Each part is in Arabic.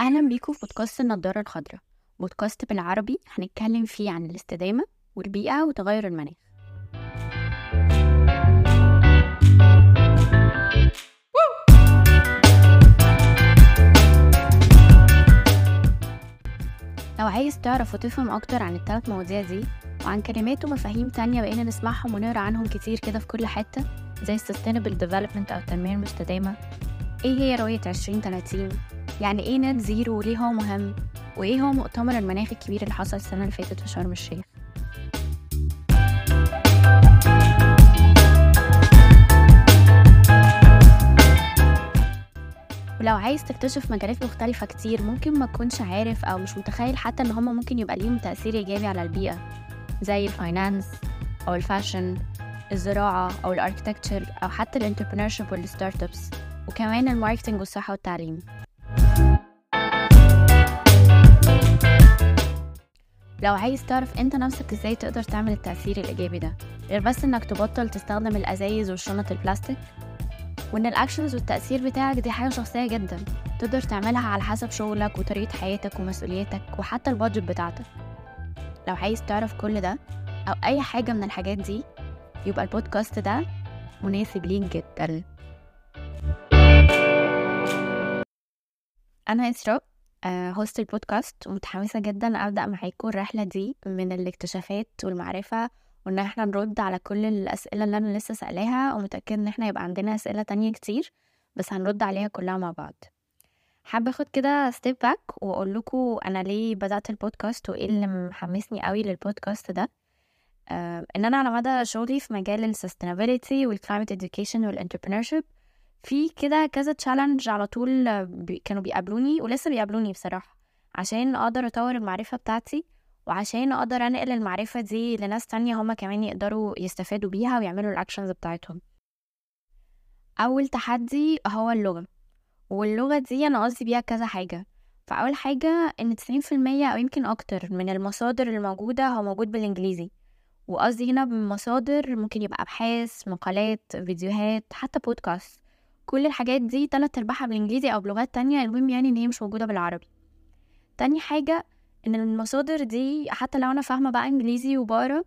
أهلا بيكم في بودكاست النضارة الخضراء. بودكاست بالعربي هنتكلم فيه عن الاستدامة والبيئة وتغير المناخ. لو عايز تعرف وتفهم أكتر عن الثلاث مواضيع دي وعن كلمات ومفاهيم تانية بقينا نسمعهم ونقرأ عنهم كتير كده في كل حتة زي Sustainable Development أو التنمية المستدامة إيه هي رؤية 2030 يعني إيه net zero وليه هو مهم؟ وإيه هو مؤتمر المناخ الكبير اللي حصل السنة اللي فاتت في شرم الشيخ؟ ولو عايز تكتشف مجالات مختلفة كتير ممكن ما تكونش عارف أو مش متخيل حتى إن هما ممكن يبقى ليهم تأثير إيجابي على البيئة زي ال finance أو ال fashion الزراعة أو ال architecture أو حتى ال entrepreneurship وال startups وكمان ال marketing والصحة والتعليم. لو عايز تعرف انت نفسك إزاي تقدر تعمل التأثير الإيجابي ده غير بس انك تبطل تستخدم الأزايز والشنط البلاستيك وإن ال actions والتأثير بتاعك دي حاجة شخصية جدا تقدر تعملها على حسب شغلك وطريقة حياتك ومسؤوليتك وحتى ال budget بتاعتك. لو عايز تعرف كل ده أو أي حاجة من الحاجات دي يبقى البودكاست ده مناسب ليك جدا. أنا إسراء host ال podcast ومتحمسة جدا أبدأ معاكم الرحلة دي من الاكتشافات والمعرفة وإن إحنا نرد على كل الأسئلة اللي أنا لسه سألاها ومتأكد إن إحنا يبقى عندنا أسئلة تانية كتير بس هنرد عليها كلها مع بعض. حابة أخد كده step back وأقول لكم أنا ليه بدأت البودكاست وإيه اللي محمسني قوي للبودكاست ده. آه إن أنا على مدى شغلي في مجال ال sustainability وال climate education وال entrepreneurship في كده كذا challenge على طول بي كانوا بيقابلوني ولسه بيقابلوني بصراحة عشان أقدر أطور المعرفة بتاعتي وعشان أقدر أنقل المعرفة دي لناس تانية هما كمان يقدروا يستفادوا بيها ويعملوا ال actions بتاعتهم. أول تحدي هو اللغة واللغة دي أنا قصدي بيها كذا حاجة. فأول حاجة إن تسعين في المية أو يمكن أكتر من المصادر الموجودة هو موجود بالإنجليزي وقصدي هنا بمصادر ممكن يبقى أبحاث مقالات فيديوهات حتى بودكاست كل الحاجات دي تلات أرباعها بالإنجليزي أو بلغات تانية المهم يعني إن هي مش موجودة بالعربي. تاني حاجة إن المصادر دي حتى لو أنا فاهمة بقى إنجليزي وبقرأ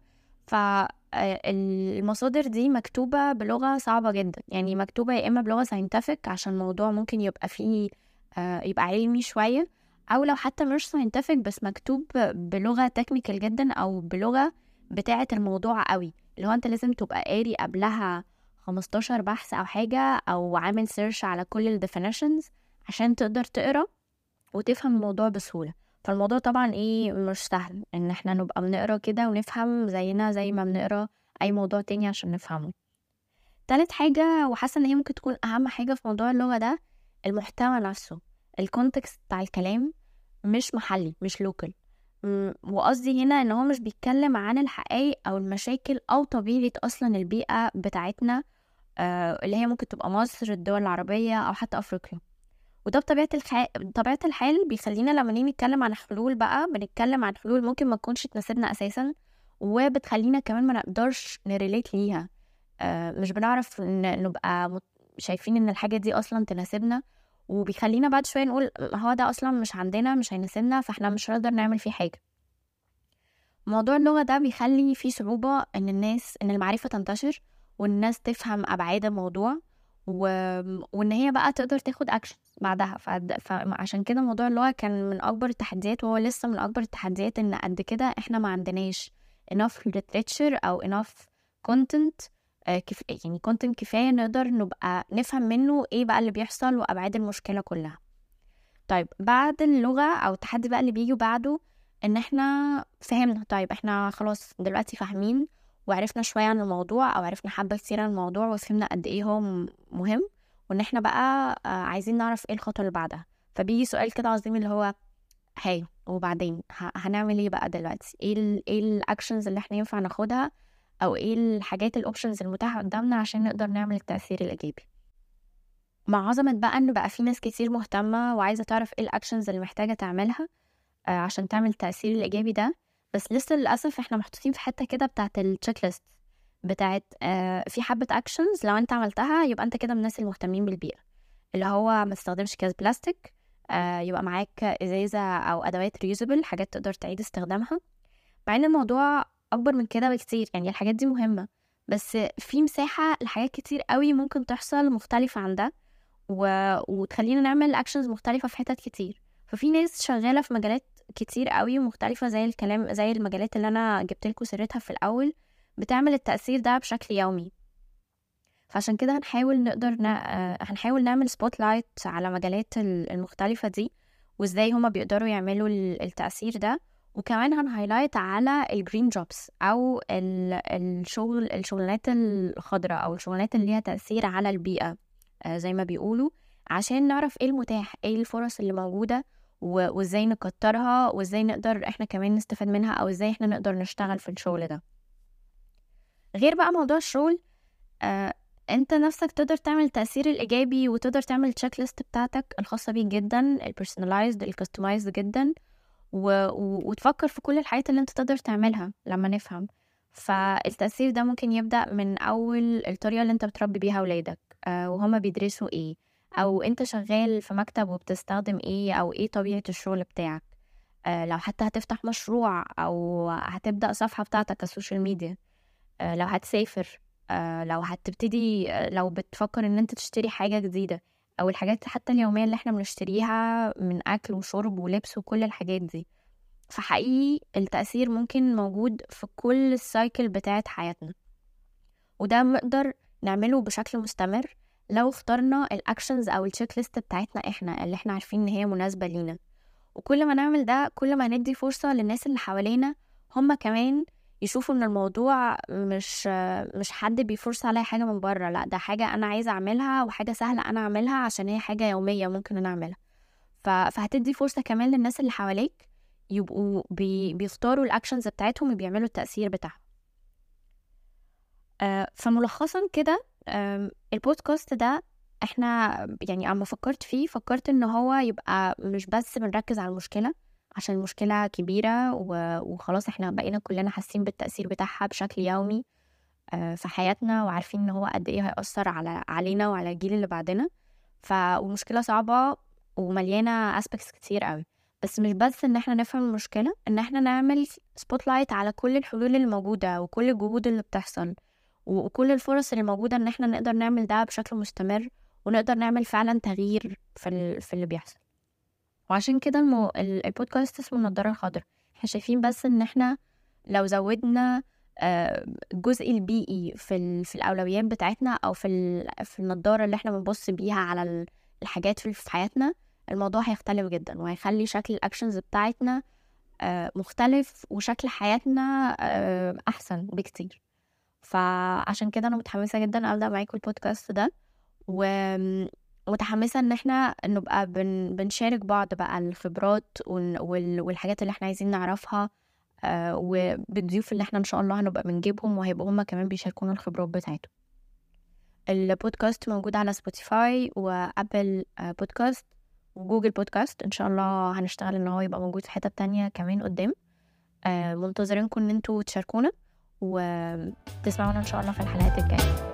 فالمصادر دي مكتوبة بلغة صعبة جدا. يعني مكتوبة يا إما بلغة scientific عشان الموضوع ممكن يبقى فيه يبقى علمي شوية أو لو حتى مش scientific بس مكتوب بلغة technical جدا أو بلغة بتاعة الموضوع قوي. اللي هو أنت لازم تبقى قاري قبلها خمستاشر بحث أو حاجة أو عامل search على كل ال definitions عشان تقدر تقرأ وتفهم الموضوع بسهولة. فالموضوع طبعا إيه مش سهل إن إحنا نبقى بنقرأ كده ونفهم زينا زي ما بنقرأ أي موضوع تاني عشان نفهمه. تالت حاجة وحاسة إن هي ممكن تكون أهم حاجة في موضوع اللغة ده المحتوى نفسه ال context بتاع الكلام مش محلي مش local وقصدي هنا إن هو مش بيتكلم عن الحقائق أو المشاكل أو طبيعة أصلا البيئة بتاعتنا آه اللي هي ممكن تبقى مصر الدول العربية أو حتى أفريقيا وده بطبيعة الخ... بطبيعة الحال بيخلينا لما نيجي نتكلم عن حلول بقى بنتكلم عن حلول ممكن ما تكونش تناسبنا أساسا وبتخلينا كمان ما نقدرش ن relate ليها آه مش بنعرف. نبقى. شايفين إن الحاجة دي أصلا تناسبنا وبيخلينا بعد شوية نقول هو ده أصلا مش عندنا مش هيناسبنا فإحنا مش هنقدر نعمل فيه حاجة. موضوع اللغة ده بيخلي فيه صعوبة إن الناس إن المعرفة تنتشر والناس تفهم أبعاد الموضوع و... وإن هي بقى تقدر تاخد اكشن بعدها. فد... فعشان كده موضوع اللغة كان من أكبر التحديات وهو لسه من أكبر التحديات إن قد كده إحنا ما عندناش enough literature أو enough content كف... يعني content كفاية نقدر نبقى نفهم منه إيه بقى اللي بيحصل وأبعاد المشكلة كلها. طيب بعد اللغة أو التحدي بقى اللي بيجي بعده إن إحنا فهمنا. طيب إحنا خلاص دلوقتي فاهمين وعرفنا شوية عن الموضوع أو عرفنا حبة كتير عن الموضوع وفهمنا قد إيه هو مهم وإن إحنا بقى عايزين نعرف إيه الخطوة اللي بعدها. فبيجي سؤال كده عظيم اللي هو هاي وبعدين هنعمل إيه بقى دلوقتي؟ إيه ال إيه ال actions اللي إحنا ينفع ناخدها أو إيه الحاجات ال options المتاحة قدامنا عشان نقدر نعمل التأثير الإيجابي. مع عظمة بقى إن بقى في ناس كتير مهتمة وعايزة تعرف إيه ال actions اللي محتاجة تعملها عشان تعمل التأثير الإيجابي ده بس لسه للأسف إحنا محطوطين في حتة كده بتاعت ال checklist بتاعت آه في حبة actions لو أنت عملتها يبقى أنت كده من الناس المهتمين بالبيئة. اللي هو ما تستخدمش كاس بلاستيك آه، يبقى معاك إزازة أو أدوات reusable حاجات تقدر تعيد استخدامها. مع إن الموضوع أكبر من كده بكتير يعني الحاجات دي مهمة. بس في مساحة لحاجات كتير قوي ممكن تحصل مختلفة عن ده و... وتخلينا نعمل actions مختلفة في حتت كتير. ففي ناس شغالة في مجالات كتير قوي مختلفة زي الكلام زي المجالات اللي أنا جبت لكم سيرتها في الأول بتعمل التأثير ده بشكل يومي. فعشان كده هنحاول نقدر ن... آه، هنحاول نعمل spotlight على مجالات المختلفة دي وإزاي هما بيقدروا يعملوا التأثير ده. وكمان هن highlight على ال green jobs أو الشغل الشغلانات الخضراء أو الشغلانات اللي ليها تأثير على البيئة آه، زي ما بيقولوا عشان نعرف إيه المتاح إيه الفرص اللي موجودة وإزاي نكترها وإزاي نقدر إحنا كمان نستفاد منها أو إزاي إحنا نقدر نشتغل في الشغل ده. غير بقى موضوع الشغل آه أنت نفسك تقدر تعمل التأثير الإيجابي وتقدر تعمل ال checklist بتاعتك الخاصة بيك جدا ال personalized ال customized جدا. و... و... وتفكر في كل الحاجات اللي انت تقدر تعملها لما نفهم. فالتأثير ده ممكن يبدأ من أول الطريقة اللي انت بتربي بيها ولادك آه وهما بيدرسوا إيه أو انت شغال في مكتب وبتستخدم إيه أو إيه طبيعة الشغل بتاعك. آه لو حتى هتفتح مشروع أو هتبدأ صفحة بتاعتك على ال social media آه لو هتسافر آه، لو هتبتدي آه، لو بتفكر إن انت تشتري حاجة جديدة أو الحاجات حتى اليومية اللي إحنا بنشتريها من أكل وشرب ولبس وكل الحاجات دي. فحقيقي التأثير ممكن موجود في كل ال cycle بتاعت حياتنا. وده نقدر نعمله بشكل مستمر لو اخترنا ال actions أو ال checklist بتاعتنا إحنا اللي إحنا عارفين إن هي مناسبة لينا. وكل ما نعمل ده كل ما ندي فرصة للناس اللي حوالينا هما كمان يشوفوا إن الموضوع مش مش حد بيفرض عليا حاجة من بره لأ ده حاجة أنا عايزة أعملها وحاجة سهلة أنا أعملها عشان هي حاجة يومية ممكن أنا أعملها. فهتدي فرصة كمان للناس اللي حواليك يبقوا بي بيختاروا ال actions بتاعتهم وبيعملوا التأثير بتاعهم. آه، فملخصا كده البودكاست ده إحنا يعني أما فكرت فيه فكرت إن هو يبقى مش بس بنركز على المشكلة عشان المشكلة كبيرة وخلاص إحنا بقينا كلنا حاسين بالتأثير بتاعها بشكل يومي آه، في حياتنا وعارفين إن هو قد إيه هيأثر على علينا وعلى الجيل اللي بعدنا. فالمشكلة صعبة ومليانة aspects كتير قوي. بس مش بس إن إحنا نفهم المشكلة إن إحنا نعمل spotlight على كل الحلول اللي موجودة وكل الجهود اللي بتحصل وكل الفرص اللي موجودة إن إحنا نقدر نعمل ده بشكل مستمر ونقدر نعمل فعلا تغيير في, في اللي بيحصل. وعشان كده المو... البودكاست اسمه النضارة الخضراء إحنا شايفين بس ان إحنا لو زودنا آه، الجزء البيئي في. في الأولويات بتاعتنا أو في. في النضارة اللي إحنا بنبص بيها على الحاجات في حياتنا الموضوع هيختلف جدا وهيخلي شكل ال actions بتاعتنا آه، مختلف وشكل حياتنا آه، أحسن بكتير فعشان كده أنا متحمسة جدا أبدأ معاكم البودكاست ده و متحمسة إن إحنا نبقى بن بنشارك بعض بقى الخبرات والحاجات اللي إحنا عايزين نعرفها آه، وبالضيوف اللي إحنا إن شاء الله هنبقى بنجيبهم وهيبقوا هما كمان بيشاركونا الخبرات بتاعتهم. البودكاست موجود على Spotify و Apple Podcasts و Google Podcasts إن شاء الله هنشتغل إن هو يبقى موجود في حتة تانية كمان قدام. آه، منتظرينكم إن إنتوا تشاركونا وتسمعونا إن شاء الله في الحلقات الجاية.